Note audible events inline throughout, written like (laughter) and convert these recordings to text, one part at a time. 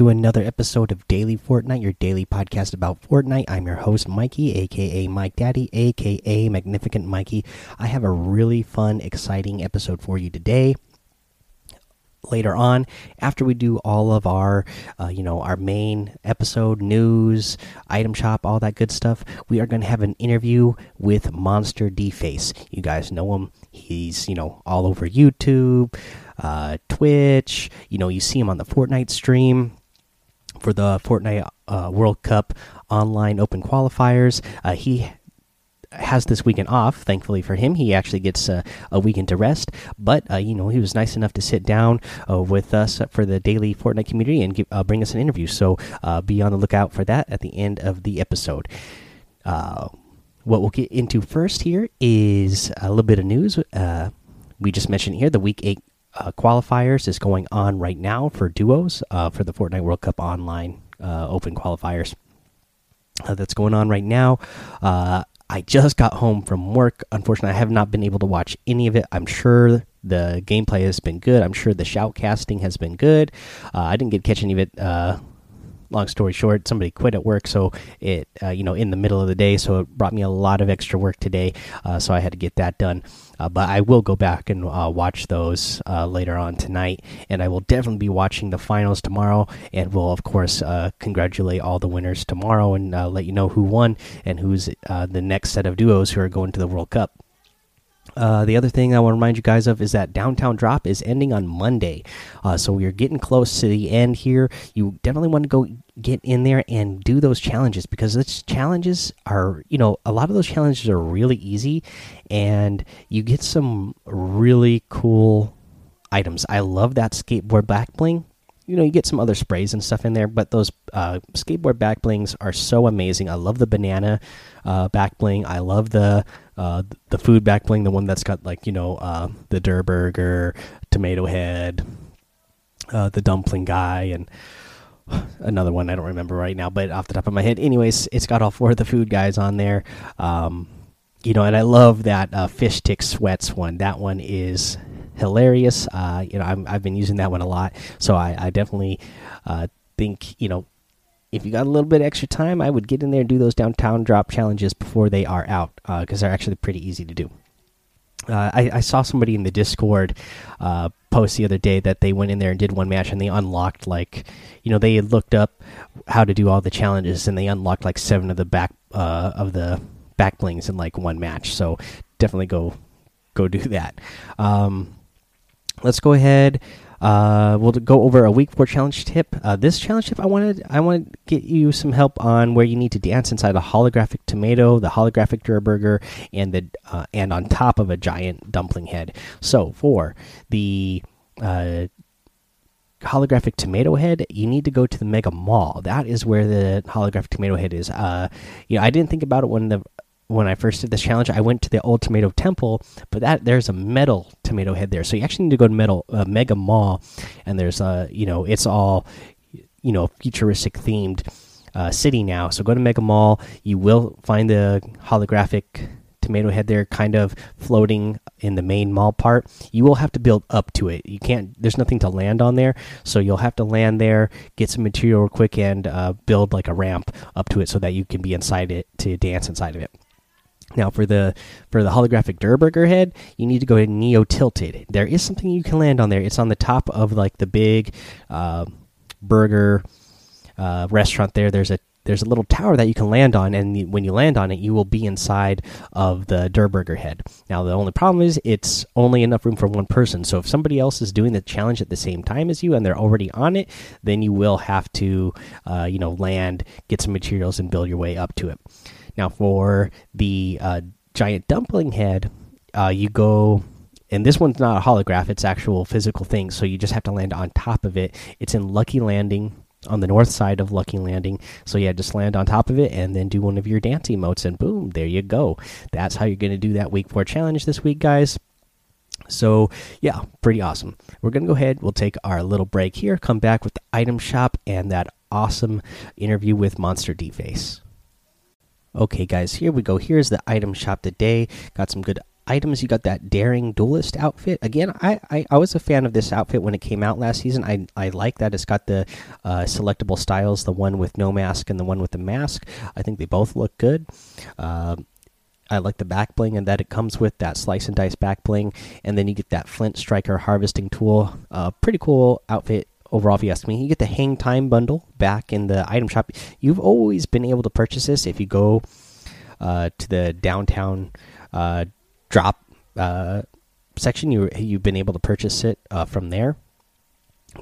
to another episode of Daily Fortnite, your daily podcast about Fortnite. I'm your host, Mikey, aka Mike Daddy, aka Magnificent Mikey. I have a really fun, exciting episode for you today. Later on, after we do all of our, uh, you know, our main episode news, item shop, all that good stuff, we are going to have an interview with Monster D Face. You guys know him; he's, you know, all over YouTube uh, Twitch. You know, you see him on the Fortnite stream for the Fortnite uh, World Cup online open qualifiers. Uh, he has this weekend off. Thankfully for him, he actually gets uh, a weekend to rest. But uh, you know, he was nice enough to sit down uh, with us for the daily Fortnite community and give, uh, bring us an interview. So be on the lookout for that at the end of the episode. What we'll get into first here is a little bit of news. we just mentioned here the week eight Uh, qualifiers is going on right now for duos uh, for the Fortnite World Cup online uh, open qualifiers. that's going on right now. I just got home from work. Unfortunately, I have not been able to watch any of it. I'm sure the gameplay has been good. I'm sure the shoutcasting has been good. Uh, I didn't get to catch any of it. Long story short, somebody quit at work, so it uh, you know in the middle of the day, so it brought me a lot of extra work today. Uh, so I had to get that done. Uh, but I will go back and uh, watch those uh, later on tonight, and I will definitely be watching the finals tomorrow, and will of course uh, congratulate all the winners tomorrow and let you know who won and who's the next set of duos who are going to the World Cup. Uh, the other thing I want to remind you guys of is that Downtown Drop is ending on Monday. Uh, so we are getting close to the end here. You definitely want to go get in there and do those challenges because those challenges are, you know, a lot of those challenges are really easy and you get some really cool items. I love that skateboard back bling you know you get some other sprays and stuff in there but those uh, skateboard back blings are so amazing i love the banana uh, back bling i love the uh, the food back bling the one that's got like you know uh, the Durr Burger tomato head uh, the dumpling guy and (sighs) another one i don't remember right now but off the top of my head. Anyways it's got all four of the food guys on there. Um, you know and i love that uh, fish tick sweats one. That one is hilarious. Uh, you know, i have been using that one a lot, so I, I definitely uh, think you know if you got a little bit extra time, I would get in there and do those downtown drop challenges before they are out because uh, they're actually pretty easy to do. Uh, I, I, saw somebody in the Discord uh, post the other day that they went in there and did one match and they unlocked like, you know, they had looked up how to do all the challenges and they unlocked like seven of the back uh, of the back blings in like one match. So definitely go go do (laughs) that. Um, let's go ahead. Uh, we'll go over a week four challenge tip. Uh, this challenge tip, I wanted, I want to get you some help on where you need to dance inside a holographic tomato, the holographic Durr Burger, and the uh, and on top of a giant dumpling head. So for the uh, holographic tomato head, you need to go to the Mega Mall. That is where the holographic tomato head is. Uh, you know, I didn't think about it when the when I first did this challenge, I went to the old tomato temple, but that there's a metal tomato head there, so you actually need to go to metal uh, Mega Mall, and there's a you know it's all you know futuristic themed uh, city now. So go to Mega Mall, you will find the holographic tomato head there, kind of floating in the main mall part. You will have to build up to it. You can't. There's nothing to land on there, so you'll have to land there, get some material quick, and uh, build like a ramp up to it so that you can be inside it to dance inside of it. Now for the for the holographic Durr Burger head, you need to go to Neo Tilted. There is something you can land on there. It's on the top of like the big uh, burger uh, restaurant. There, there's a there's a little tower that you can land on, and when you land on it, you will be inside of the Durr Burger head. Now the only problem is it's only enough room for one person. So if somebody else is doing the challenge at the same time as you and they're already on it, then you will have to uh, you know land, get some materials, and build your way up to it. Now, for the uh, giant dumpling head, uh, you go, and this one's not a holograph; it's actual physical thing. So you just have to land on top of it. It's in Lucky Landing on the north side of Lucky Landing. So yeah, just land on top of it and then do one of your dance emotes, and boom, there you go. That's how you're going to do that week four challenge this week, guys. So yeah, pretty awesome. We're gonna go ahead. We'll take our little break here. Come back with the item shop and that awesome interview with Monster D Face. Okay, guys, here we go. Here's the item shop today. Got some good items, you got that Daring Duelist outfit. Again, I, I, I, was a fan of this outfit when it came out last season. I, I like that it's got the uh, selectable styles, the one with no mask and the one with the mask. I think they both look good. Uh, I like the back bling and that it comes with that slice and dice back bling, and then you get that flint striker harvesting tool. Uh, pretty cool outfit overall, if you ask me. You get the hang time bundle back in the item shop. You've always been able to purchase this if you go uh, to the downtown uh, drop uh, section. You you've been able to purchase it uh, from there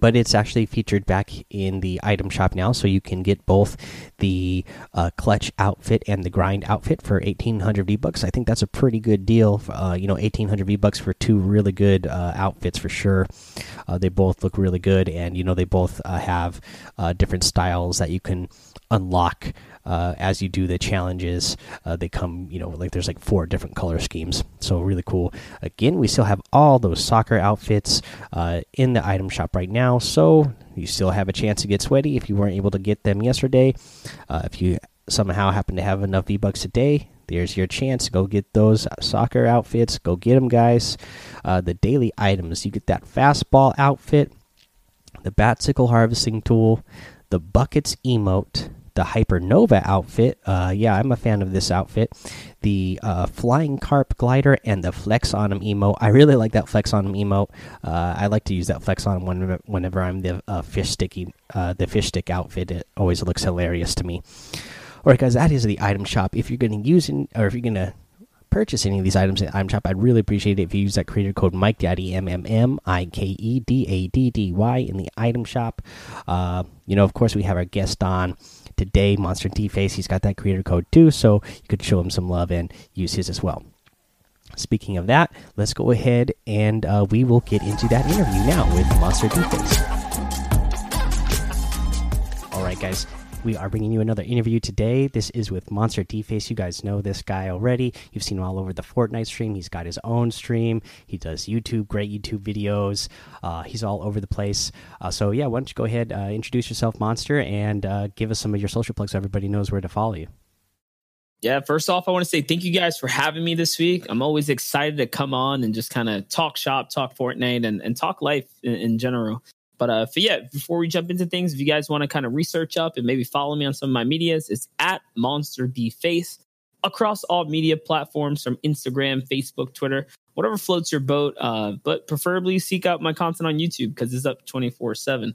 but it's actually featured back in the item shop now so you can get both the uh, clutch outfit and the grind outfit for 1800 v bucks i think that's a pretty good deal uh, you know 1800 v bucks for two really good uh, outfits for sure. Uh, they both look really good and you know they both uh, have uh, different styles that you can unlock uh, as you do the challenges. Uh, they come, you know, like there's like four different color schemes. So really cool. Again, we still have all those soccer outfits uh, in the item shop right now. So you still have a chance to get sweaty if you weren't able to get them yesterday. Uh, if you somehow happen to have enough V bucks today, there's your chance. Go get those soccer outfits. Go get them, guys. Uh, the daily items you get that fastball outfit, the Batsickle harvesting tool, the buckets emote, the Hypernova outfit. Uh, yeah, I'm a fan of this outfit. The uh, Flying Carp glider and the Flex on him emote. I really like that Flex on him emote. Uh, I like to use that Flex on him whenever, I'm the uh, fish sticky, uh, the fish stick outfit. It always looks hilarious to me. All right, guys, that is the item shop. If you're going to use it, or if you're going to purchase any of these items in item shop, I'd really appreciate it if you use that creator code Mike Daddy M M M I K E D A D D Y in the item shop. Uh, you know, of course, we have our guest on today, Monster D Face. He's got that creator code too, so you could show him some love and use his as well. Speaking of that, let's go ahead and uh, we will get into that interview now with Monster D Face. All right, guys. We are bringing you another interview today. This is with Monster D Face. You guys know this guy already. You've seen him all over the Fortnite stream. He's got his own stream. He does YouTube, great YouTube videos. Uh, he's all over the place. Uh, so yeah, why don't you go ahead, uh, introduce yourself, Monster, and uh, give us some of your social plugs so everybody knows where to follow you. Yeah, first off, I want to say thank you guys for having me this week. I'm always excited to come on and just kind of talk shop, talk Fortnite, and, and talk life in, in general. But uh, for, yeah, before we jump into things, if you guys want to kind of research up and maybe follow me on some of my medias, it's at Monster D Face across all media platforms from Instagram, Facebook, Twitter, whatever floats your boat. Uh, but preferably seek out my content on YouTube because it's up 24 7.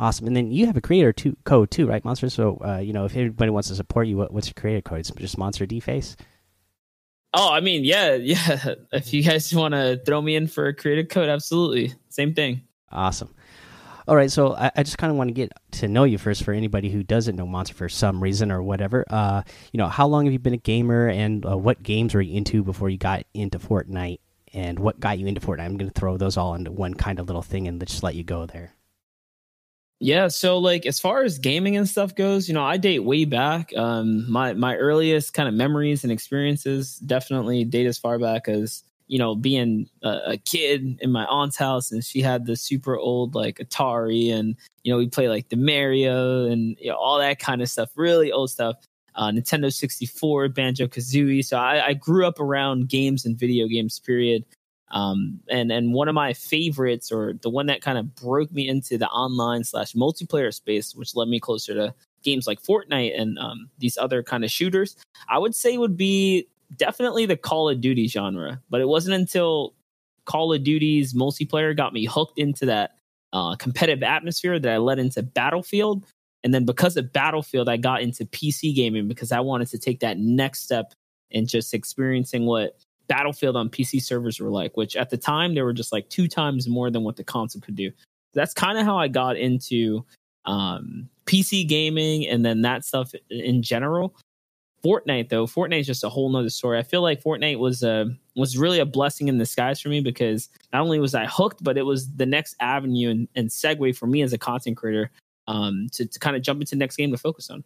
Awesome. And then you have a creator too, code too, right, Monster? So, uh, you know, if anybody wants to support you, what, what's your creator code? It's just Monster D Face. Oh, I mean, yeah, (laughs) yeah. If you guys want to throw me in for a creative code, absolutely. Same thing. Awesome. All right, so I, I just kind of want to get to know you first for anybody who doesn't know Monster for some reason or whatever. Uh, you know, how long have you been a gamer, and uh, what games were you into before you got into Fortnite, and what got you into Fortnite? I'm going to throw those all into one kind of little thing and just let you go there. Yeah, so like as far as gaming and stuff goes, you know, I date way back. Um, my my earliest kind of memories and experiences definitely date as far back as you know, being a, a, kid in my aunt's house and she had the super old like Atari and, you know, we play like the Mario and you know, all that kind of stuff, really old stuff. Uh, Nintendo 64, Banjo Kazooie. So I, I, grew up around games and video games, period. Um, and and one of my favorites, or the one that kind of broke me into the online slash multiplayer space, which led me closer to games like Fortnite and um, these other kind of shooters, I would say would be definitely the Call of Duty genre, but it wasn't until Call of Duty's multiplayer got me hooked into that uh, competitive atmosphere that I led into Battlefield. And then because of Battlefield, I got into PC gaming because I wanted to take that next step and just experiencing what Battlefield on PC servers were like, which at the time they were just like two times more than what the console could do. That's kind of how I got into um, PC gaming and then that stuff in general. Fortnite though, Fortnite is just a whole nother story. I feel like Fortnite was a uh, was really a blessing in disguise for me because not only was I hooked, but it was the next avenue and, and segue for me as a content creator um, to, to kind of jump into the next game to focus on.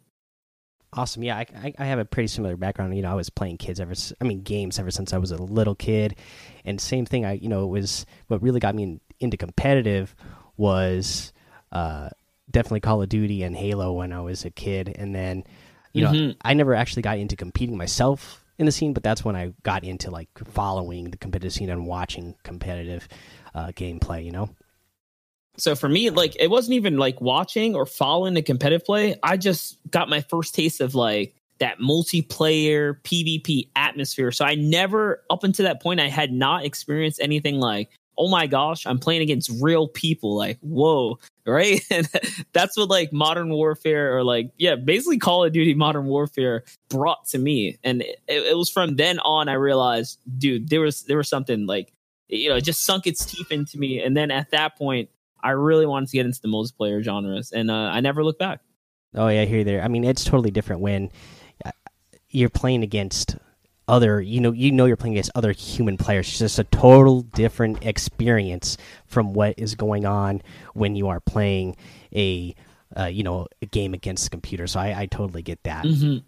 Awesome. Yeah, I, I have a pretty similar background. You know, I was playing kids ever, I mean, games ever since I was a little kid, and same thing. I, you know, it was what really got me in, into competitive was uh, definitely Call of Duty and Halo when I was a kid, and then you know, mm -hmm. I never actually got into competing myself in the scene, but that's when I got into like following the competitive scene and watching competitive uh, gameplay. You know. So for me, like it wasn't even like watching or following the competitive play. I just got my first taste of like that multiplayer PvP atmosphere. So I never, up until that point, I had not experienced anything like, oh my gosh, I'm playing against real people. Like, whoa, right? (laughs) And that's what like modern warfare or like, yeah, basically Call of Duty Modern Warfare brought to me. And it, it was from then on I realized, dude, there was there was something like, you know, it just sunk its teeth into me. And then at that point, I really wanted to get into the multiplayer genres, and uh, I never looked back. Oh yeah, here there. I mean, it's totally different when uh, you're playing against other you know you know you're playing against other human players. It's just a total different experience from what is going on when you are playing a uh, you know a game against the computer. So i, I totally get that. Mm -hmm.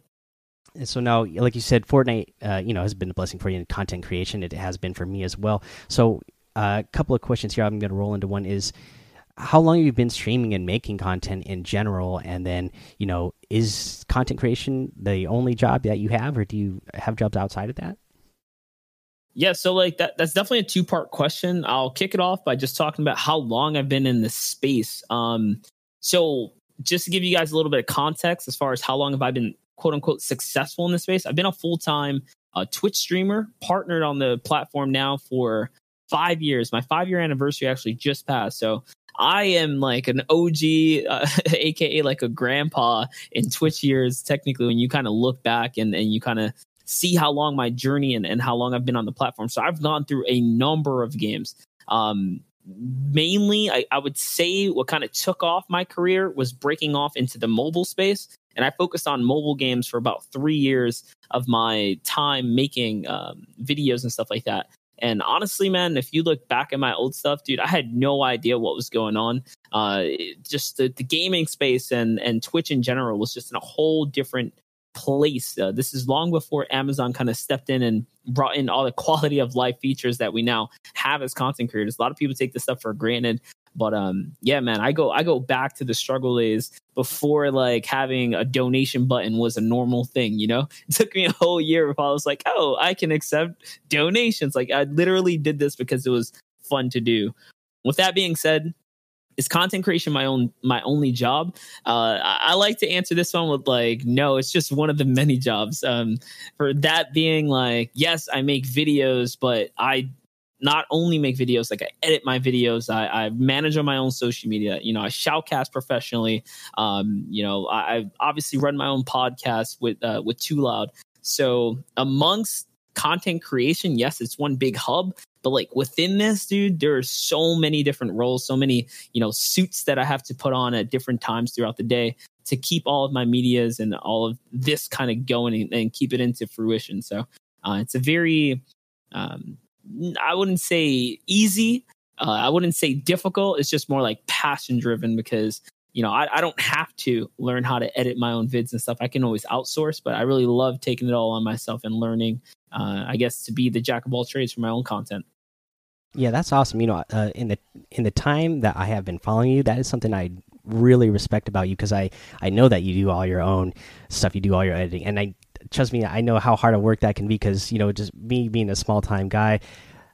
and so now like you said fortnite uh, you know has been a blessing for you in content creation. It has been for me as well. So uh, a couple of questions here i'm going to roll into. One is how long you've you been streaming and making content in general and then you know is content creation the only job that you have or do you have jobs outside of that? Yeah so like that that's definitely a two part question. I'll kick it off by just talking about how long i've been in this space. Um so just to give you guys a little bit of context as far as how long have i been quote unquote successful in this space i've been a full-time uh, twitch streamer partnered on the platform now for five years. My five year anniversary actually just passed so I am like an OG, uh, (laughs) aka like a grandpa in Twitch years, technically, when you kind of look back and, and you kind of see how long my journey and, and how long I've been on the platform. So I've gone through a number of games. Um, mainly, I, I would say what kind of took off my career was breaking off into the mobile space. And I focused on mobile games for about three years of my time making um, videos and stuff like that. And honestly, man, if you look back at my old stuff, dude, I had no idea what was going on. Uh, just the, the gaming space and and Twitch in general was just in a whole different place. Uh, this is long before Amazon kind of stepped in and brought in all the (laughs) quality of life features that we now have as content creators. A lot of people take this stuff for granted. But um, yeah, man, I go I go back to the struggle days before like having a donation button was a normal thing. You know, (laughs) it took me a whole year before I was like, oh, I can accept donations. Like I literally did this because it was fun to do. With that being said, is content creation my own my only job uh, I, I, like to answer this one with like no it's just one of the (laughs) many jobs um, for that being like yes i make videos but i not only make videos, like I edit my videos, I, I manage on my own social media. You know, I shoutcast professionally. Um, you know, I, I obviously run my own podcast with uh, with Too Loud. So amongst content creation, yes, it's one big hub, but like within this, dude, there are so many different roles, so many you know suits that I have to put on at different times throughout the day to keep all of my medias and all of this kind of going and, and keep it into fruition. So uh, it's a very um, I wouldn't say easy. Uh, I wouldn't say difficult. It's just more like passion driven because you know I, I don't have to learn how to edit my own vids and stuff. I can always outsource, but I really love taking it all on myself and learning. Uh, I guess to be the jack of all trades for my own content. Yeah, that's awesome. You know, uh, in the in the time that I have been following you, that is something I really respect about you because I I know that you do all your own stuff. You do all your editing, and I trust me, I know how hard a work that can be because you know just me being a small time guy,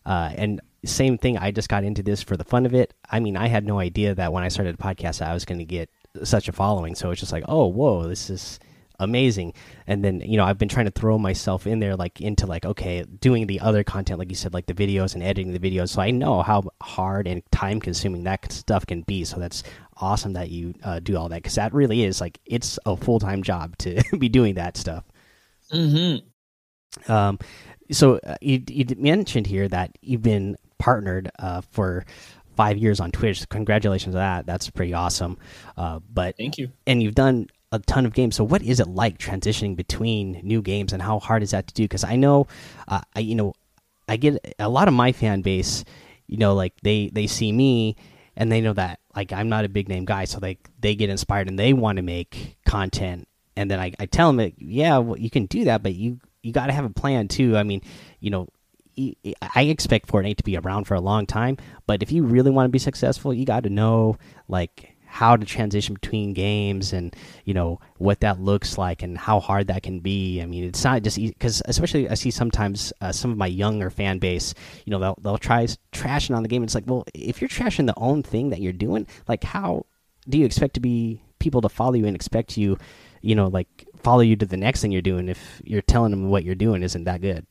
uh, and same thing. I just got into this for the fun of it. I mean, I had no idea that when I started a podcast, I was going to get such a following. So it's just like, oh, whoa, this is amazing. And then you know, I've been trying to throw myself in there, like into like okay, doing the other content, like you said, like the videos and editing the videos. So I know how hard and time consuming that stuff can be. So that's awesome that you uh, do all that because that really is like it's a full time job to (laughs) be doing that stuff. Mm-hmm. Um, so uh, you, you mentioned here that you've been partnered uh, for five years on Twitch. Congratulations on that. That's pretty awesome. Uh, but thank you. And you've done a ton of games. So what is it like transitioning between new games, and how hard is that to do? Because I know, uh, I you know, I get a lot of my fan base. You know, like they they see me and they know that like I'm not a big name guy, so they they get inspired and they want to make content and then I, I tell him, yeah, well, you can do that, but you you got to have a plan too. I mean, you know, I expect Fortnite to be around for a long time, but if you really want to be successful, you got to know like how to transition between games and you know what that looks like and how hard that can be. I mean, it's not just because especially I see sometimes uh, some of my younger fan base, you know, they'll they'll try trashing on the game. It's like, well, if you're trashing the own thing that you're doing, like how do you expect to be people to follow you and expect you, you know, like follow you to the next thing you're doing if you're telling them what you're doing isn't that good?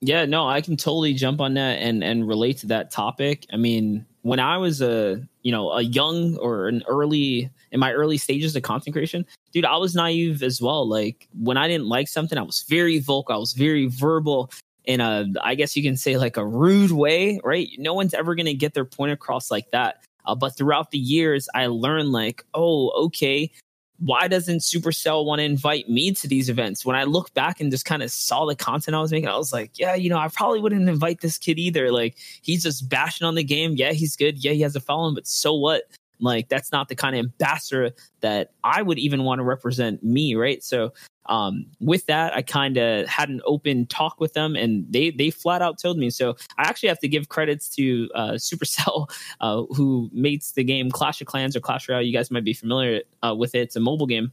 Yeah, no, I can totally jump on that and and relate to that topic. I mean, when I was a you know a young or an early in my early stages of content creation, dude, I was naive as well. Like when I didn't like something, I was very vocal, I was very verbal in a I guess you can say like a rude way, right? No one's ever gonna get their point across like that. Uh, but throughout the years, I learned like, oh, okay, why doesn't Supercell want to invite me to these events? When I look back and just kind of saw the content I was making, I was like, yeah, you know, I probably wouldn't invite this kid either. Like, he's just bashing on the game. Yeah, he's good. Yeah, he has a following, but so what? Like, that's not the kind of ambassador that I would even want to represent me, right? So um, with that, I kind of had an open talk with them, and they they flat out told me. So I actually have to give credits to uh, Supercell, (laughs) uh, who makes the game Clash of Clans or Clash Royale. You guys might be familiar uh, with it. It's a mobile game,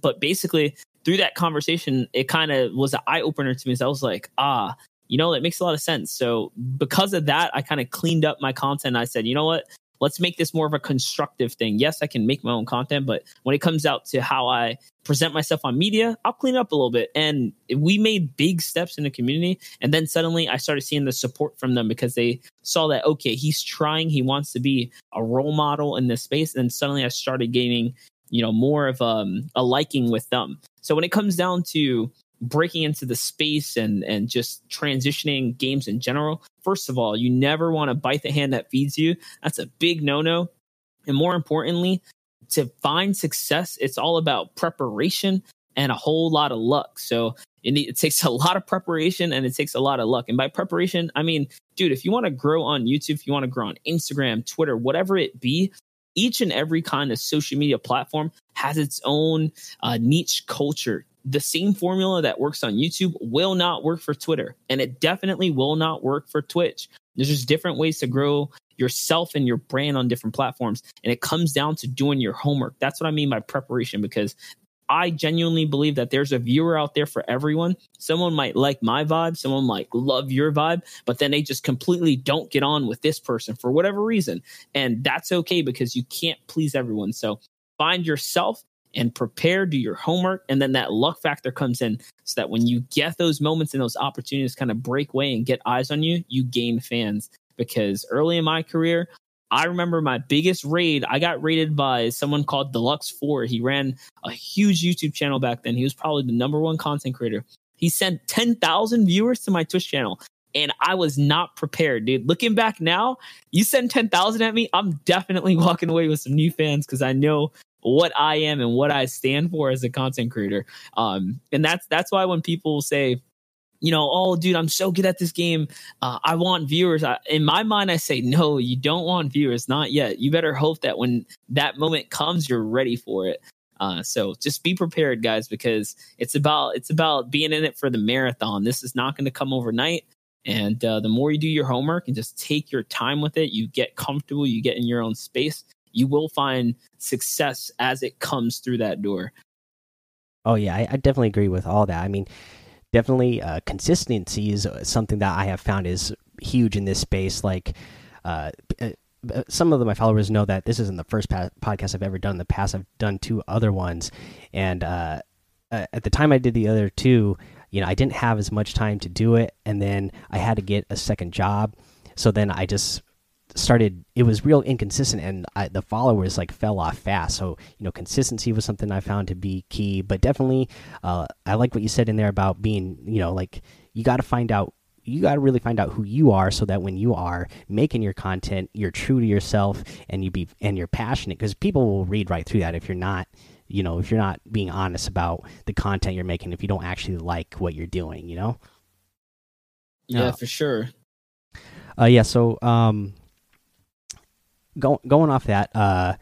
but basically through that conversation, it kind of was an eye opener to me. So I was like, ah, you know, that makes a lot of sense. So because of that, I kind of cleaned up my content. I said, you know what? Let's make this more of a constructive thing. Yes, I can make my own content, but when it comes out to how I present myself on media, I'll clean up a little bit. And we made big steps in the community. And then suddenly I started seeing the support from them because they saw that, okay, he's trying, he wants to be a role model in this space. And suddenly I started gaining, you know, more of um, a liking with them. So when it comes down to breaking into the space and and just transitioning games in general. First of all you never want to bite the hand that feeds you. That's a big no-no. And more importantly to find success it's all about preparation and a whole lot of luck. So it, it takes (laughs) a lot of preparation and it takes a lot of luck. And by preparation i mean dude if you want to grow on youtube if you want to grow on instagram twitter whatever it be each and every kind of social media platform has its own uh, niche culture the same formula that works on YouTube will not work for Twitter, and it definitely will not work for Twitch. There's just different ways to grow yourself and your brand on different platforms, and it comes down to doing your homework. That's what I mean by preparation because I genuinely believe that there's a viewer out there for everyone. Someone might like my vibe, someone might love your vibe, but then they just completely don't get on with this person for whatever reason. And that's okay because you can't please everyone. So find yourself and prepare, do your homework, and then that luck factor comes in so that when you get those moments and those opportunities kind of break away and get eyes on you, you gain fans. Because early in my career, I remember my biggest raid. I got raided by someone called Deluxe Four. He ran a huge YouTube channel back then. He was probably the number one content creator. He sent 10,000 viewers to my Twitch channel and I was not prepared, dude. Looking back now, you send 10,000 at me, I'm definitely (laughs) walking away with some new fans because I know what I am and what I stand for as a content creator. Um, and that's that's why when people say, you know, oh, dude, I'm so good at this game. Uh, I want viewers. I, in my mind, I say, no, you don't want viewers, not yet. You better hope that when that moment comes, you're ready for it. Uh, so just be prepared, guys, because it's about it's about being in it for the marathon. This is not going to come overnight. And uh, the more you do your homework and just take your time with it, you get comfortable, you get in your own space you will find success as it comes through that door. Oh yeah, I, I definitely agree with all that. I mean, definitely uh, consistency is something that I have found is huge in this space. Like, uh, uh some of my followers know that this isn't the first podcast I've ever done. In the past, I've done two other ones, and uh, uh, at the time I did the other two, you know, I didn't have as much time to do it, and then I had to get a second job. So then I just started it was real inconsistent and I, the followers like fell off fast. So you know consistency was something i found to be key but definitely uh, i like what you said in there about being you know like you got to find out you got to really find out who you are so that when you are making your content you're true to yourself and you be and you're passionate because people will read right through that if you're not you know if you're not being honest about the content you're making if you don't actually like what you're doing you know? Yeah uh, for sure. uh yeah so um go, going off that, uh,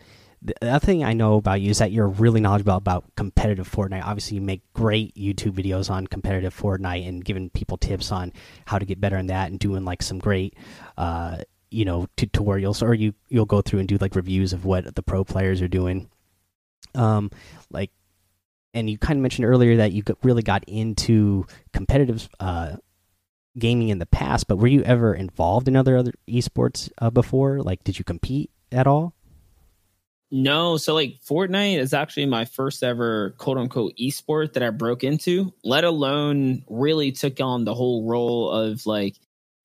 the other thing I know about you is that you're really knowledgeable about competitive Fortnite. Obviously, you make great YouTube videos on competitive Fortnite and giving people tips on how to get better in that and doing like some great, uh, you know tutorials or you you'll go through and do like reviews of what the pro players are doing um like and you kind of mentioned earlier that you really got into competitive uh gaming in the past but were you ever involved in other other esports uh, before like did you compete at all no, so like Fortnite is actually my first ever quote unquote esport that I broke into, let alone really took on the whole role of like,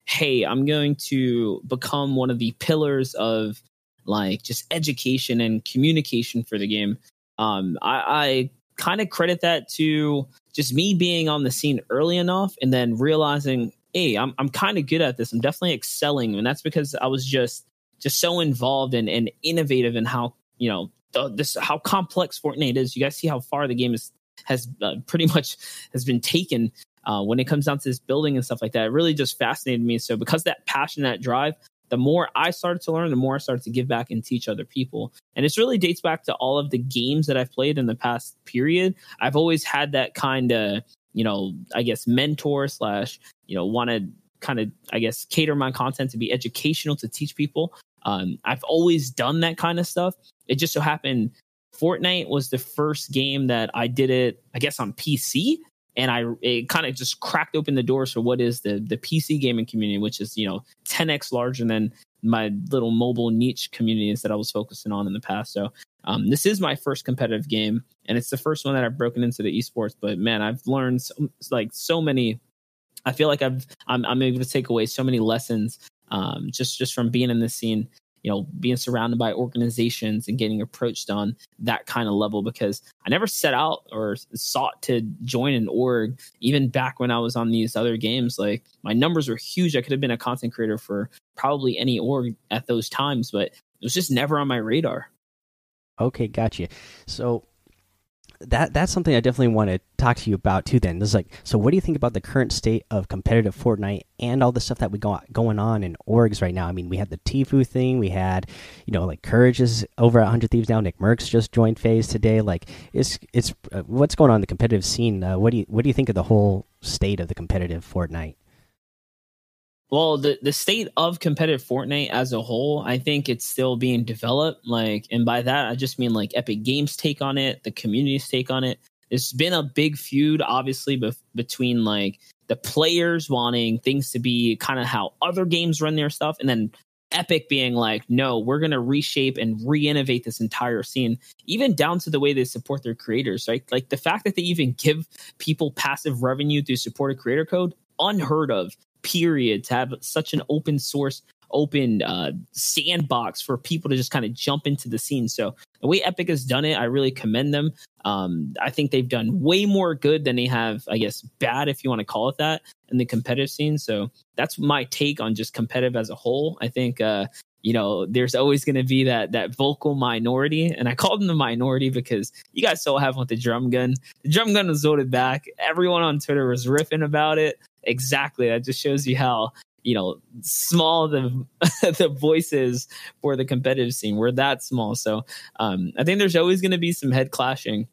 hey, I'm going to become one of the pillars of like just education and communication for the game. Um, I, I kind of credit that to just me being on the scene early enough and then realizing, hey, I'm I'm kind of good at this. I'm definitely excelling, and that's because I was just just so involved and, and innovative in how you know the, this how complex Fortnite is. You guys see how far the game is has uh, pretty much (laughs) has been taken uh, when it comes down to this building and stuff like that. It really just fascinated me. So because that passion, that drive, the more I started to learn, the more I started to give back and teach other people. And this really dates back to all of the games that I've played in the past period. I've always had that kind of, you know, I guess mentor slash, you know, want to kind of, I guess, cater my content to be educational to teach people. Um, I've always done that kind of stuff. It just so happened Fortnite was the first game that I did it, I guess, on PC. And I it kind of just cracked open the doors for what is the the PC gaming community, which is you know 10x larger than my little mobile niche communities that I was focusing on in the past. So um, this is my first competitive game, and it's the first one that I've broken into the esports. But man, I've learned so, like so many. I feel like I've I'm, I'm able to take away so many lessons um, just just from being in the scene you know being surrounded by organizations and getting approached on that kind of level because i never set out or sought to join an org even back when i was on these other games. Like my numbers were huge. I could have been a content creator for probably any org at those times but it was just never on my radar. Okay gotcha. So that that's something I definitely want to talk to you about too. Then, this is like, so what do you think about the current state of competitive Fortnite and all the stuff that we got going on in orgs right now? I mean, we had the Tfue thing, we had, you know, like Courage is over at Hundred Thieves now. Nickmercs just joined FaZe today. Like, it's it's uh, what's going on in the competitive scene. Uh, what do you what do you think of the whole state of the competitive Fortnite? Well the the state of competitive fortnite as a whole i think it's still being developed like and by that i just mean like epic games take on it the community's take on it. There's been a big feud obviously bef- between like the players wanting things to be kind of how other games run their stuff and then epic being like no we're going to reshape and re-innovate this entire scene even down to the way they support their creators right? Like the fact that they even give people passive revenue through supported creator code unheard of period to have such an open source open uh, sandbox for people to just kind of jump into the scene. So the way Epic has done it, I really commend them. Um, I think they've done way more good than they have, I guess, bad if you want to call it that, in the competitive scene. So that's my take on just competitive as a whole. I think. Uh, you know, there's always going to be that that vocal minority, and I call them the minority because you guys still have with the drum gun. The drum gun was voted back. Everyone on Twitter was riffing about it exactly. That just shows you how you know small the (laughs) the voices for the competitive scene. We're that small, so um, I think there's always going to be some head clashing.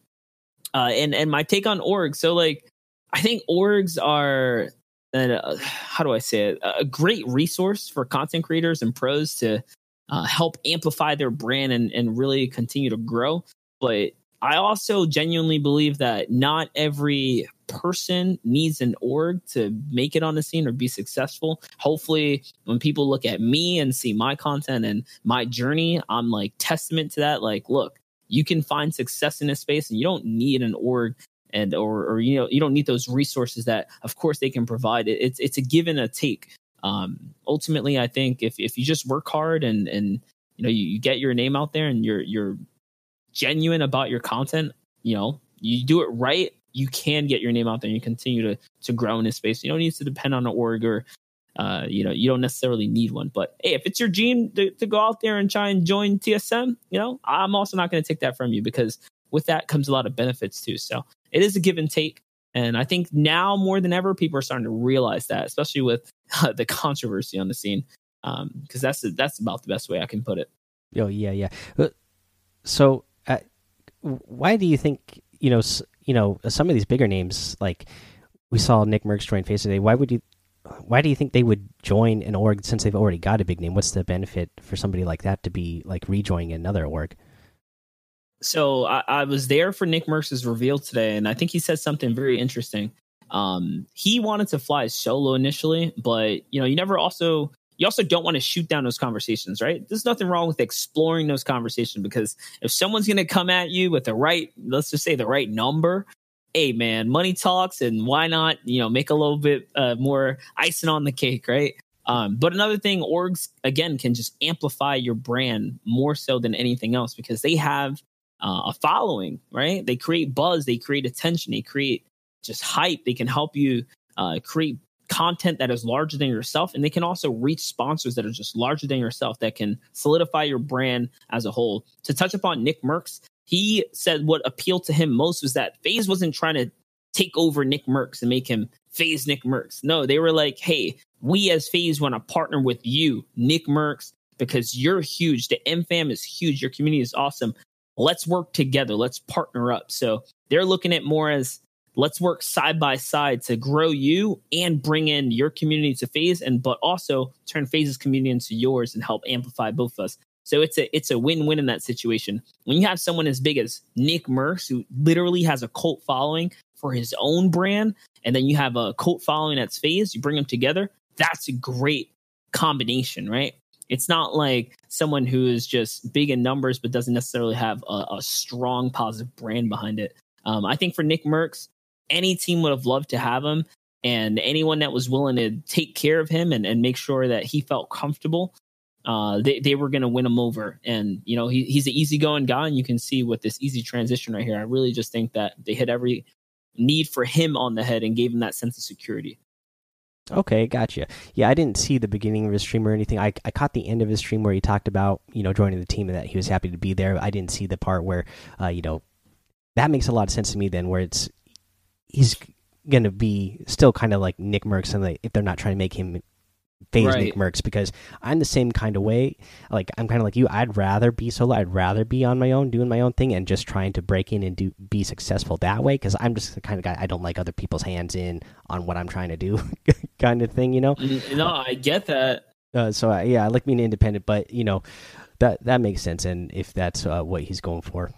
Uh, and and my take on orgs. So like, I think orgs are uh, how do I say it? A great resource for content creators and pros to uh, help amplify their brand and, and really continue to grow. But I also genuinely believe that not every person needs an org to make it on the scene or be successful. Hopefully, when people look at me and see my content and my journey, I'm like testament to that. Like, look, you can find success in this space and you don't need an org and or or you know you don't need those resources that of course they can provide it, it's it's a give and a take um ultimately i think if if you just work hard and and you know you, you get your name out there and you're you're genuine about your content you know you do it right you can get your name out there and you continue to to grow in this space. You don't need to depend on an org or uh, you know, you don't necessarily need one. But hey, if it's your dream to, to go out there and try and join TSM, you know, I'm also not going to take that from you because with that comes a lot of benefits too. So it is a give and take. And I think now more than ever, people are starting to realize that, especially with uh, (laughs) the controversy on the scene, because um, that's that's about the best way I can put it. Oh yeah, yeah. Uh, so, why do you think you know you know some of these bigger names like we saw Nickmercs join FaZe today. Why would you why do you think they would join an org since they've already got a big name? What's the benefit for somebody like that to be like rejoining another org? So I, I was there for Nickmercs's reveal today, and I think he said something very interesting. Um, he wanted to fly solo initially, but you know, you never also you also don't want to shoot down those conversations, right? There's nothing wrong with exploring those conversations because if someone's going to come at you with the right, let's just say the right number, hey man, money talks, and why not, you know, make a little bit uh, more icing on the cake, right? Um, but another thing, orgs again can just amplify your brand more so than anything else because they have uh, a following, right? They create buzz, they create attention, they create just hype. They can help you uh, create content that is larger than yourself, and they can also reach sponsors that are just larger than yourself that can solidify your brand as a whole. To touch upon Nickmercs, he said what appealed to him most was that FaZe wasn't trying to take over Nickmercs and make him FaZe Nick Merckx. No, they were like, hey, we as FaZe want to partner with you, Nickmercs, because you're huge. The M fam is huge. Your community is awesome. Let's work together. Let's partner up. So they're looking at more as let's work side by side to grow you and bring in your community to FaZe and but also turn FaZe's community into yours and help amplify both of us so it's a it's a win-win in that situation. When you have someone as big as Nickmercs, who literally has a cult following for his own brand, and then you have a cult following that's FaZe you bring them together. That's a great combination, right? It's not like someone who is just big in numbers but doesn't necessarily have a, a strong positive brand behind it. Um, I think for Nickmercs, any team would have loved to have him, and anyone that was willing to take care of him and, and make sure that he felt comfortable uh, they, they were going to win him over. And, you know, he, he's an easygoing guy. And you can see with this easy transition right here, I really just think that they hit every need for him on the head and gave him that sense of security. Okay, gotcha. Yeah, I didn't see the beginning of his stream or anything. I, I caught the end of his stream where he talked about, you know, joining the team and that he was happy to be there. I didn't see the part where, uh, you know, that makes a lot of sense to me then, where it's, he's going to be still kind of like Nickmercs, and like, if they're not trying to make him FaZe right. Nickmercs because I'm the same kind of way. Like I'm kind of like you. I'd rather be solo. I'd rather be on my own, doing my own thing, and just trying to break in and do be successful that way. Because I'm just the kind of guy I don't like other people's hands in on what I'm trying to do, (laughs) kind of thing. You know? No, I get that. Uh, so I, yeah, I like being independent, but you know, that that makes sense, and if that's uh, what he's going for.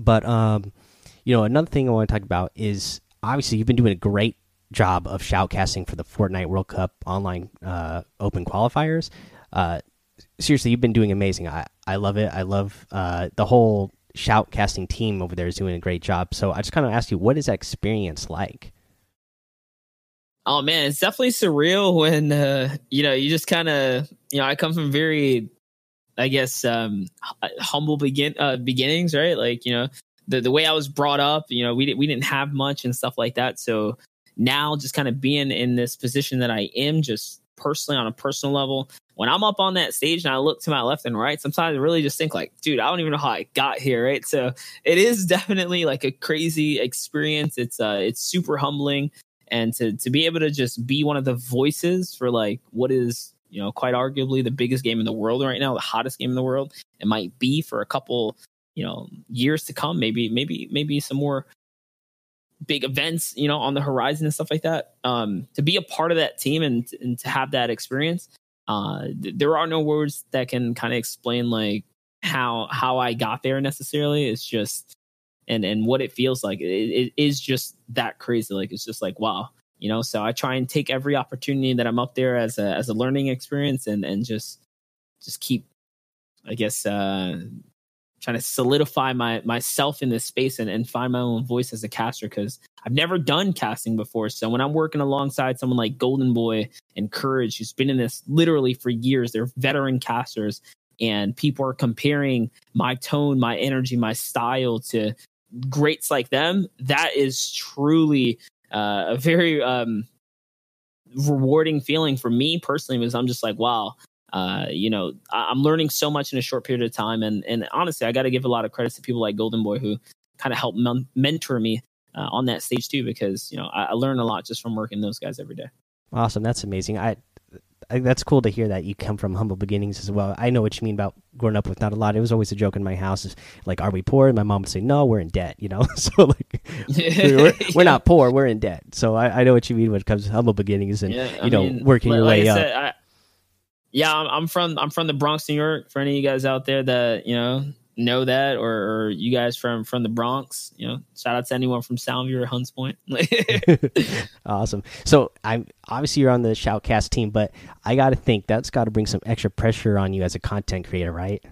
But um, you know, another thing I want to talk about is obviously you've been doing a great job of shoutcasting for the Fortnite World Cup online uh, open qualifiers. Uh, seriously, you've been doing amazing. I, I love it. I love uh, the whole shoutcasting team over there is doing a great job. So I just kind of ask you, what is that experience like? Oh man, it's definitely surreal when uh, you know you just kind of you know I come from very, I guess, um, humble begin uh, beginnings, right? Like you know the the way I was brought up, you know we we didn't have much and stuff like that. So now just kind of being in this position that I am just personally on a personal level, when I'm up on that stage and I look to my left and right, sometimes I really just think like, dude, I don't even know how I got here, right? So it is definitely like a crazy experience. It's uh it's super humbling and to to be able to just be one of the voices for like what is you know quite arguably the biggest game in the world right now the hottest game in the world it might be for a couple you know years to come maybe maybe maybe some more big events, you know, on the horizon and stuff like that. Um, to be a part of that team and, and to have that experience, uh, th- there are no words that can kind of explain like how how I got there necessarily. It's just and and what it feels like. It, it is just that crazy. Like it's just like wow, you know. So I try and take every opportunity that I'm up there as a as a learning experience and and just just keep, I guess, uh, trying to solidify my myself in this space and, and find my own voice as a caster because I've never done casting before. So when I'm working alongside someone like Golden Boy and Courage, who's been in this literally for years, they're veteran casters, and people are comparing my tone, my energy, my style to greats like them. That is truly uh, a very um, rewarding feeling for me personally because I'm just like, wow, uh, you know, I, am learning so much in a short period of time. And and honestly, I got to give a lot of credit to people like Golden Boy who kind of helped men- mentor me uh, on that stage too, because you know I, I learn a lot just from working those guys every day. Awesome, that's amazing. I that's cool to hear that you come from humble beginnings as well. I know what you mean about growing up with not a lot. It was always a joke in my house. Is like, are we poor? And my mom would say, no, we're in debt. You know, (laughs) so like, (laughs) we're, we're not poor, we're in debt. So I, I, know what you mean when it comes to humble beginnings and yeah, you know mean, working your like way said, up. I, yeah, I'm, I'm from I'm from the Bronx, New York. For any of you guys out there that you know know that, or, or, you guys from from the Bronx, you know, shout out to anyone from Soundview or Hunts Point. (laughs) (laughs) awesome. So I'm obviously you're on the Shoutcast team, but I got to think that's got to bring some extra pressure on you as a content creator, right?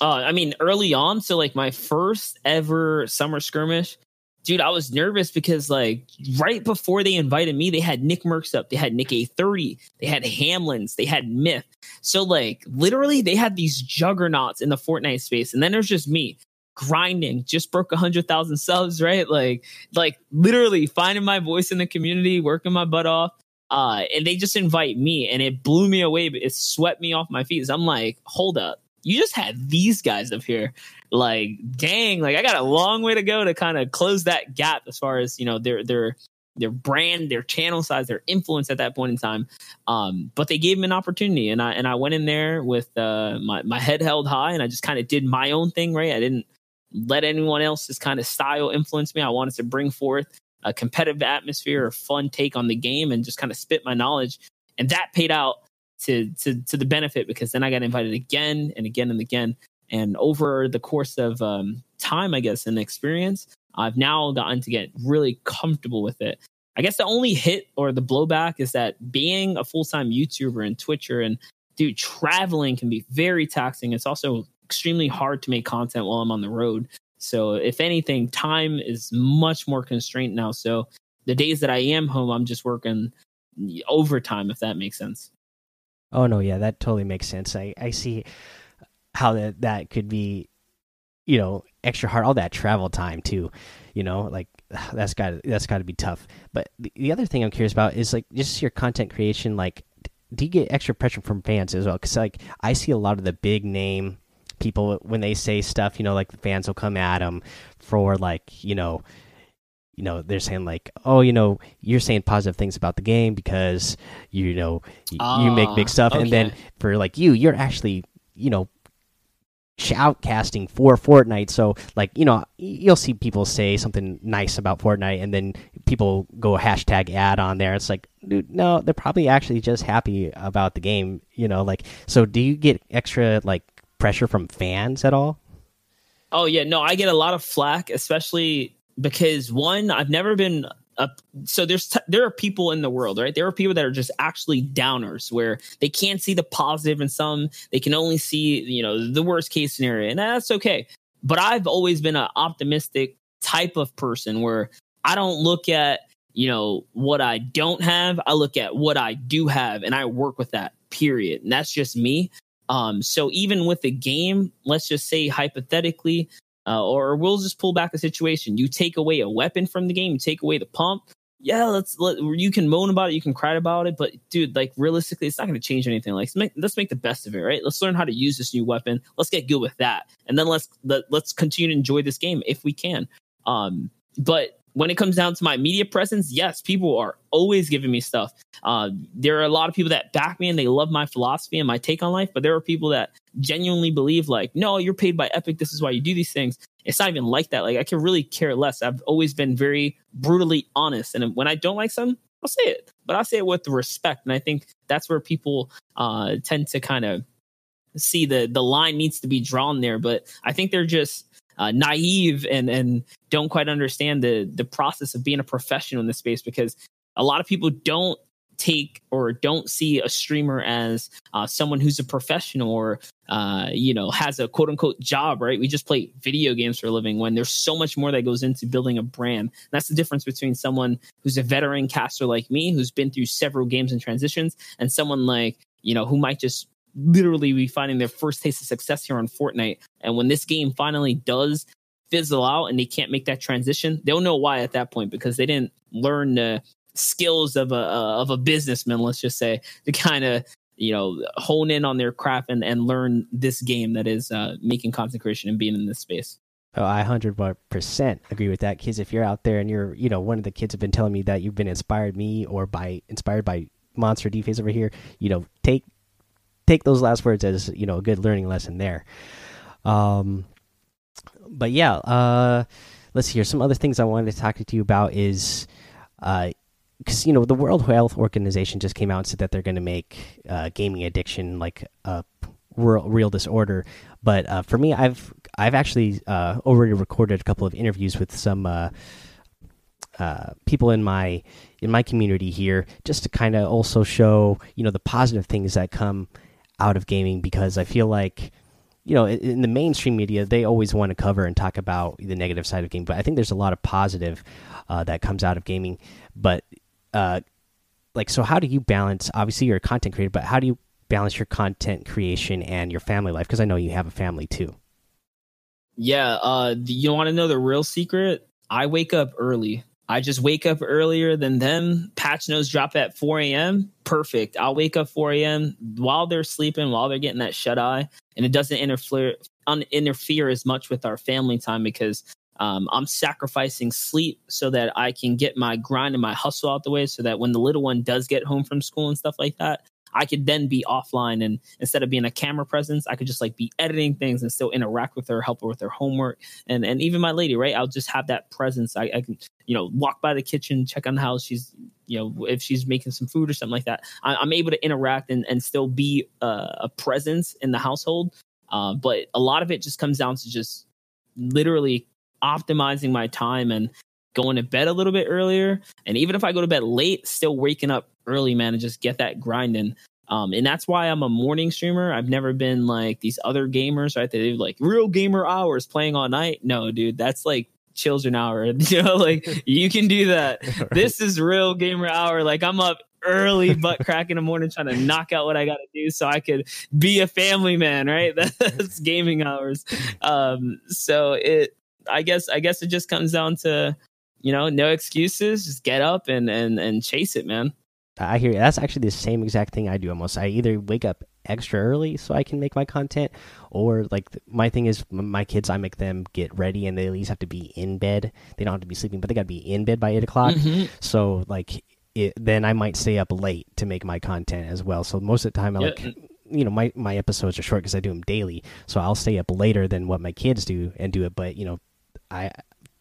Uh, I mean, early on, so like my first ever summer skirmish, dude, I was nervous because like right before they invited me, they had Nickmercs up, they had NickEh30, they had Hamlinz, they had Myth. So like literally they had these juggernauts in the Fortnite space. And then there's just me grinding, just broke a hundred thousand subs, right? Like, like literally finding my voice in the community, working my butt off. Uh, and they just invite me and it blew me away, but it swept me off my feet. So I'm like, hold up you just had these guys up here. Like, dang, like I got a long way to go to kind of close that gap as far as, you know, their their their brand, their channel size, their influence at that point in time. Um, but they gave me an opportunity and I and I went in there with uh my, my head held high and I just kind of did my own thing, right? I didn't let anyone else's kind of style influence me. I wanted to bring forth a competitive atmosphere, a fun take on the game, and just kind of spit my knowledge. And that paid out to to to the benefit because then I got invited again and again and again. And over the course of um, time, I guess, and experience, I've now gotten to get really comfortable with it. I guess the only hit or the blowback is that being a full time YouTuber and Twitcher and dude, traveling can be very taxing. It's also extremely hard to make content while I'm on the road. So, if anything, time is much more constrained now. So, the days that I am home, I'm just working overtime, if that makes sense. Oh no, yeah, that totally makes sense. I I see how that that could be, you know, extra hard. All that travel time too, you know, like (sighs) that's got that's got to be tough. But the, the other thing I'm curious about is like just your content creation. Like, do you get extra pressure from fans as well? Because like I see a lot of the big name people when they say stuff, you know, like the fans will come at them for like you know you know they're saying like oh you know you're saying positive things about the game because you know uh, you make big ah, stuff okay. and then for like you you're actually you know shoutcasting for Fortnite. So like you know you'll see people say something nice about Fortnite, and then people go hashtag ad on there. It's like dude, no, they're probably actually just happy about the game. You know, like so. Do you get extra like pressure from fans at all? Oh yeah, no, I get a lot of flack, especially because one, I've never been up. So there's t- there are people in the world, right? There are people that are just actually downers, where they can't see the positive in some. They can only see you know the worst case scenario, and that's okay. But I've always been an optimistic type of person where I don't look at you know what I don't have. I look at what I do have, and I work with that. Period. And that's just me. Um, so even with the game, let's just say hypothetically, uh, or we'll just pull back the situation. You take away a weapon from the game, you take away the pump. Yeah, let's let you can moan about it, you can cry about it, but dude, like realistically, it's not going to change anything. Like, let's make, let's make the best of it, right? Let's learn how to use this new weapon. Let's get good with that, and then let's let, let's continue to enjoy this game if we can. Um, but when it comes down to my media presence, yes, people are always giving me stuff. Uh, there are a lot of people that back me and they love my philosophy and my take on life, but there are people that genuinely believe, like, no, you're paid by Epic. This is why you do these things. It's not even like that. Like, I can really care less. I've always been very brutally honest. And when I don't like something, I'll say it, but I'll say it with respect. And I think that's where people uh, tend to kind of see the the line needs to be drawn there. But I think they're just uh, naive and and don't quite understand the the process of being a professional in this space because a lot of people don't take or don't see a streamer as uh, someone who's a professional or uh, you know has a quote unquote job right? We just play video games for a living when there's so much more that goes into building a brand. And that's the difference between someone who's a veteran caster like me who's been through several games and transitions and someone like you know who might just literally be finding their first taste of success here on Fortnite. And when this game finally does fizzle out and they can't make that transition, they'll know why at that point because they didn't learn the skills of a of a businessman. Let's just say (laughs) to kind of you know hone in on their craft and and learn this game that is uh, making content creation and being in this space. Oh, I hundred percent agree with that, kids. If you're out there and you're, you know, one of the kids have been telling me that you've been inspired me or by inspired by monster D face over here. You know, take take those last words as you know a good learning lesson there. Um, but yeah, uh, let's here. Some other things I wanted to talk to you about is, uh, because you know the World Health Organization just came out and said that they're going to make uh, gaming addiction like a real, real disorder. But uh, for me, I've I've actually uh, already recorded a couple of interviews with some uh, uh, people in my in my community here, just to kind of also show you know the positive things that come out of gaming. Because I feel like you know in the mainstream media they always want to cover and talk about the negative side of gaming, but I think there's a lot of positive uh, that comes out of gaming. But uh, like, so how do you balance? Obviously, you're a content creator, but how do you balance your content creation and your family life? Because I know you have a family too. Yeah. Uh, you want to know the real secret? I wake up early. I just wake up earlier than them. Patch notes drop at 4 a.m. Perfect. I'll wake up 4 a.m. while they're sleeping, while they're getting that shut eye, and it doesn't interfere un- interfere as much with our family time because um, I'm sacrificing sleep so that I can get my grind and my hustle out the way, so that when the little one does get home from school and stuff like that, I could then be offline and instead of being a camera presence, I could just like be editing things and still interact with her, help her with her homework. And and even my lady, right? I'll just have that presence. I, I can, you know, walk by the kitchen, check on how she's, you know, if she's making some food or something like that. I, am able to interact and, and still be uh, a presence in the household. Uh, but a lot of it just comes down to just literally optimizing my time and going to bed a little bit earlier. And even if I go to bed late, still waking up early, man, and just get that grinding. Um, and that's why I'm a morning streamer. I've never been like these other gamers, right? They do like real gamer hours playing all night. No, dude, that's like children hour. (laughs) You know, like you can do that. (laughs) right. This is real gamer hour. Like I'm up early, butt (laughs) crack in the morning, trying to knock out what I got to do so I could be a family man, right? That's gaming hours. Um, so it, I guess, I guess it just comes down to, you know, no excuses. Just get up and and and chase it, man. I hear you. That's actually the same exact thing I do almost. I either wake up extra early so I can make my content, or like my thing is my kids, I make them get ready and they at least have to be in bed. They don't have to be sleeping, but they got to be in bed by eight o'clock. Mm -hmm. So like, it, then I might stay up late to make my content as well. So most of the time, I yeah. like you know my my episodes are short because I do them daily, so I'll stay up later than what my kids do and do it. But you know, I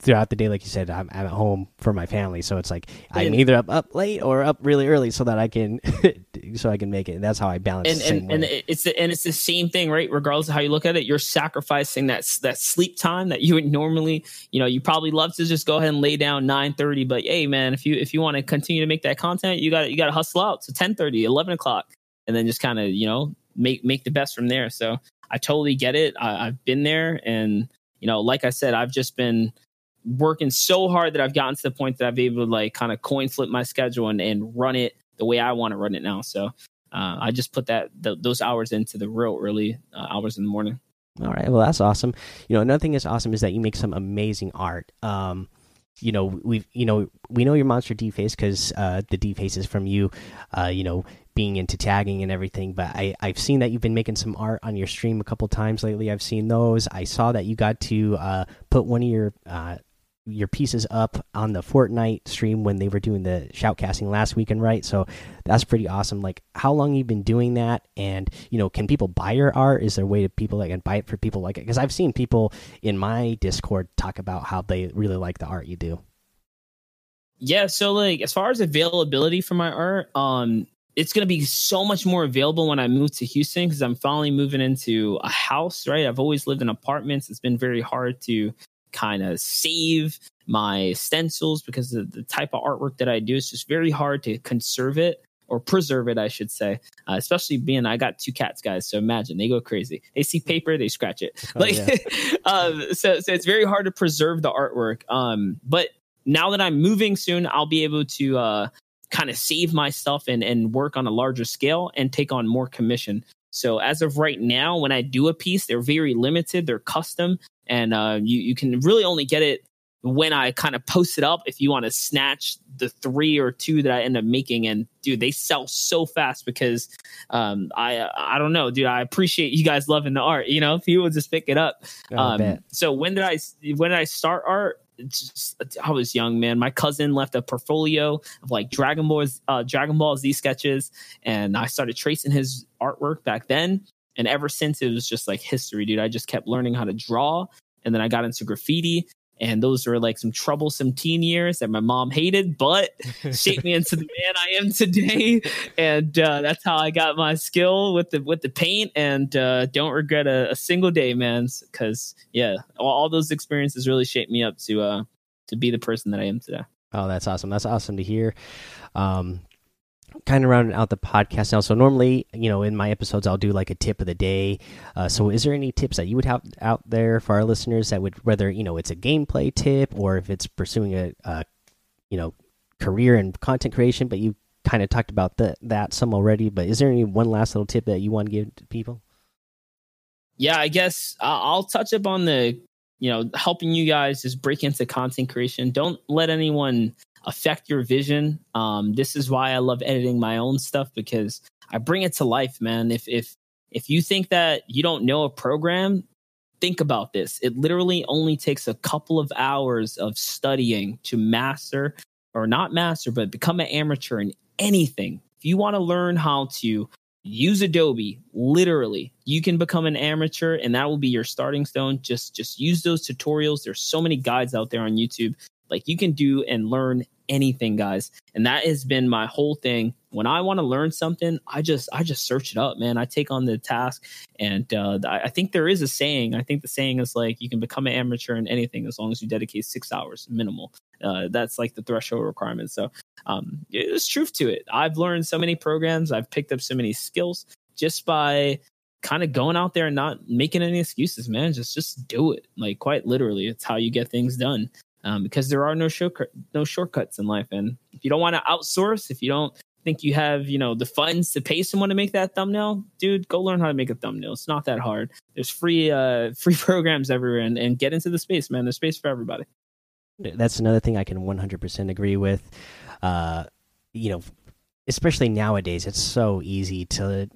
throughout the day, like you said, I'm, I'm at home for my family, so it's like I'm either up up late or up really early so that I can (laughs) so I can make it. And that's how I balance. And and, and it's the, and it's the same thing, right? Regardless of how you look at it, you're sacrificing that that sleep time that you would normally, you know, you probably love to just go ahead and lay down 9:30, but hey, man, if you if you want to continue to make that content, you got you got to hustle out to 10:30, 11 o'clock, and then just kind of you know make make the best from there. So I totally get it. I, I've been there, and you know, like I said, I've just been working so hard that I've gotten to the point that I've been able to like kind of coin flip my schedule and, and run it the way I want to run it now. So uh, I just put that the, those hours into the real early uh, hours in the morning. All right, well that's awesome. You know, another thing that's awesome is that you make some amazing art. Um, you know, we've you know we know your monster D face because uh, the D face is from you. Uh, you know, being into tagging and everything. But I I've seen that you've been making some art on your stream a couple times lately. I've seen those. I saw that you got to uh, put one of your uh, your pieces up on the Fortnite stream when they were doing the shoutcasting last weekend, right? So that's pretty awesome. Like, how long you've been doing that? And you know, can people buy your art? Is there a way to people that can buy it for people like it? Because I've seen people in my Discord talk about how they really like the art you do. Yeah, so like as far as availability for my art, um, it's going to be so much more available when I move to Houston because I'm finally moving into a house, right? I've always lived in apartments. It's been very hard to kind of save my stencils because the, the type of artwork that I do is just very hard to conserve it or preserve it, I should say. Uh, especially being I got two cats, guys. So imagine they go crazy. They see paper, they scratch it. Oh, like, yeah. (laughs) um, so so it's very hard to preserve the artwork. Um, but now that I'm moving soon, I'll be able to uh, kind of save my stuff and and work on a larger scale and take on more commission. So as of right now, when I do a piece, they're very limited. They're custom, and uh, you you can really only get it when I kind of post it up. If you want to snatch the three or two that I end up making, and dude, they sell so fast because um, I I don't know, dude. I appreciate you guys loving the art. You know, people just pick it up. Oh, um, so when did I when did I start art? Just I was young, man. My cousin left a portfolio of like Dragon Ball's uh, Dragon Ball Z sketches, and I started tracing his artwork back then. And ever since, it was just like history, dude. I just kept learning how to draw, and then I got into graffiti, and those were like some troublesome teen years that my mom hated, but (laughs) shaped me into the man I am today. And uh, that's how I got my skill with the with the paint. And uh, don't regret a, a, single day, man. Because yeah, all, all, those experiences really shaped me up to uh, to be the person that I am today. Oh, that's awesome. That's awesome to hear. Um, kind of rounding out the podcast now. So normally, you know, in my episodes, I'll do like a tip of the day. Uh, so is there any tips that you would have out there for our listeners that would, whether you know it's a gameplay tip or if it's pursuing a, a you know, career in content creation? But you kind of talked about the, that some already. But is there any one last little tip that you want to give to people? Yeah, I guess I'll touch up on the you know helping you guys just break into content creation. Don't let anyone affect your vision. Um, this is why I love editing my own stuff because I bring it to life, man. If if if you think that you don't know a program, think about this. It literally only takes a couple of hours of studying to master or not master, but become an amateur in anything. If you want to learn how to use Adobe, literally, you can become an amateur and that will be your starting stone. Just just use those tutorials. There's so many guides out there on YouTube like you can do and learn anything, guys. And that has been my whole thing. When I want to learn something, I just I just search it up, man. I take on the task, and uh, I think there is a saying. I think the saying is like you can become an amateur in anything as long as you dedicate six hours minimal. Uh, that's like the threshold requirement. So um, there's truth to it. I've learned so many programs. I've picked up so many skills just by kind of going out there and not making any excuses, man. Just just do it. Like quite literally, it's how you get things done um, because there are no shortcut, no shortcuts in life. And if you don't want to outsource, if you don't think you have, you know, the funds to pay someone to make that thumbnail, dude, go learn how to make a thumbnail. It's not that hard. There's free, uh, (laughs) free programs everywhere, and, and get into the space, man. There's space for everybody. That's another thing I can 100% agree with. Uh, you know, especially nowadays, it's so easy to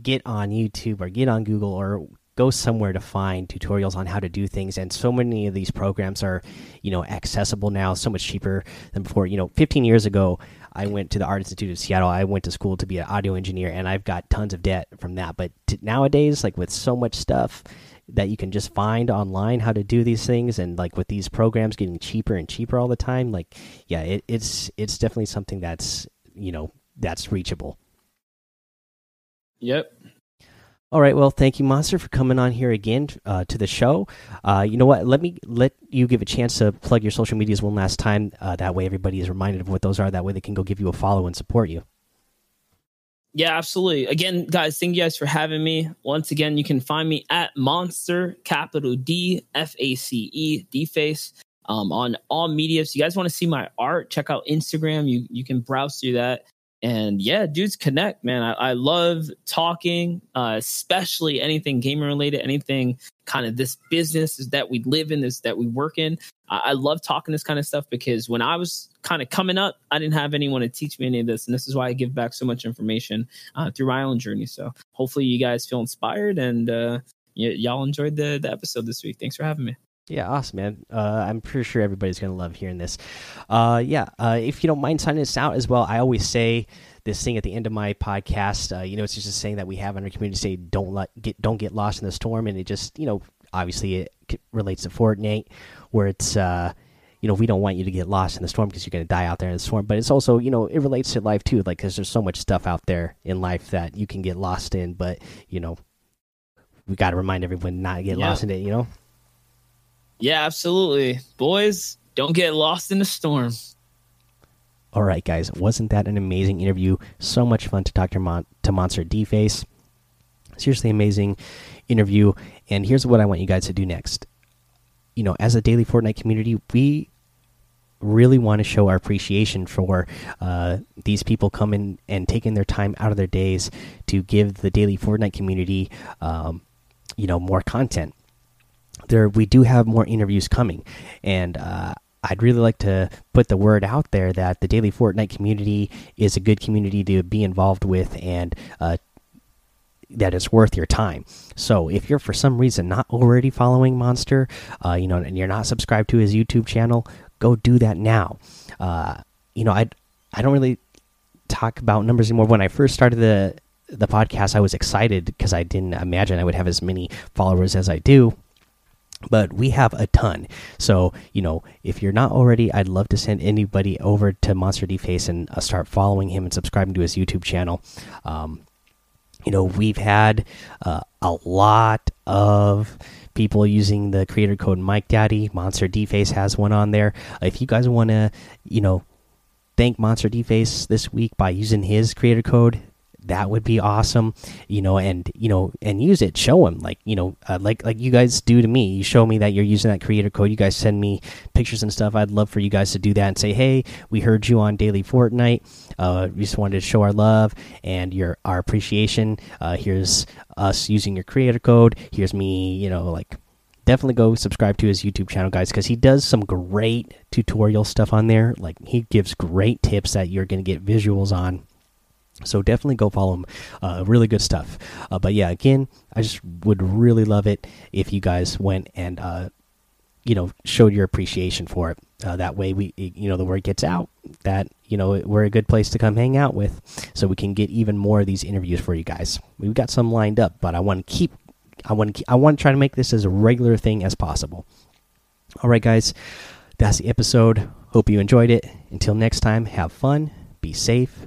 get on YouTube or get on Google or go somewhere to find tutorials on how to do things. And so many of these programs are you know accessible now so much cheaper than before. You know 15 years ago i went to the art institute of seattle. I went to school to be an audio engineer and i've got tons of debt from that. But nowadays like with so much stuff that you can just find online how to do these things and like with these programs getting cheaper and cheaper all the time like yeah it, it's it's definitely something that's you know that's reachable. Yep all right. Well, thank you, Monster, for coming on here again uh, to the show. Uh, you know what? Let me let you give a chance to plug your social medias one last time. Uh, that way, everybody is reminded of what those are. That way, they can go give you a follow and support you. Yeah, absolutely. Again, guys, thank you guys for having me. Once again, you can find me at Monster Capital D F A C E D Face um, on all media. So you guys want to see my art? Check out Instagram. You you can browse through that and yeah, dudes connect, man. I, I love talking, uh, especially anything gaming related, anything kind of this business is that we live in, this that we work in. I, I love talking this kind of stuff because when I was kind of coming up, I didn't have anyone to teach me any of this, and this is why I give back so much information uh, through my own journey. So hopefully, you guys feel inspired and uh, y- y'all enjoyed the the episode this week. Thanks for having me. Yeah, awesome, man. Uh, I'm pretty sure everybody's gonna love hearing this. Uh, yeah, uh, if you don't mind signing us out as well, I always say this thing at the end of my podcast. Uh, you know, it's just a saying that we have in our community: say, "Don't let get don't get lost in the storm," and it just you know, obviously it relates to Fortnite, where it's uh, you know, we don't want you to get lost in the storm because you're going to die out there in the storm. But it's also, you know, it relates to life too, like because there's so much stuff out there in life that you can get lost in. But you know, we got to remind everyone not to get yeah. lost in it. You know. Yeah, absolutely. Boys, don't get lost in the storm. All right, guys. Wasn't that an amazing interview? So much fun to talk to, Mon to Monster D Face. Seriously amazing interview. And here's what I want you guys to do next. You know, as a daily Fortnite community, we really want to show our appreciation for uh, these people coming and taking their time out of their days to give the daily Fortnite community, um, you know, more content there we do have more interviews coming, and uh, I'd really like to put the word out there that the daily Fortnite community is a good community to be involved with, and uh, that it's worth your time. So if you're for some reason not already following Monster, uh, you know, and you're not subscribed to his YouTube channel, go do that now. Uh, you know, I I don't really talk about numbers anymore. When I first started the the podcast, I was excited because I didn't imagine I would have as many followers as I do. But we have a ton. So, you know, if you're not already, I'd love to send anybody over to Monster D Face and uh, start following him and subscribing to his YouTube channel. Um, you know we've had uh, a lot of people using the creator code mike daddy monster D Face has one on there if you guys want to you know thank monster D Face this week by using his creator code that would be awesome you know and you know and use it. Show them like you know uh, like like you guys do to me. You show me that you're using that creator code. You guys send me pictures and stuff. I'd love for you guys to do that and say hey we heard you on daily fortnite. Uh, we just wanted to show our love and your our appreciation. Uh, here's us using your creator code. Here's me you know like definitely go subscribe to his YouTube channel, guys, because he does some great tutorial stuff on there. Like he gives great tips that you're going to get visuals on so definitely go follow him. Uh, really good stuff. Uh, but yeah, again, I just would really love it if you guys went and uh, you know showed your appreciation for it. Uh, that way, we you know the word gets out that you know we're a good place to come hang out with, so we can get even more of these interviews for you guys. We've got some lined up, but I want to keep. I want to. I want to try to make this as a regular thing as possible. All right, guys, that's the episode. Hope you enjoyed it. Until next time, have fun, be safe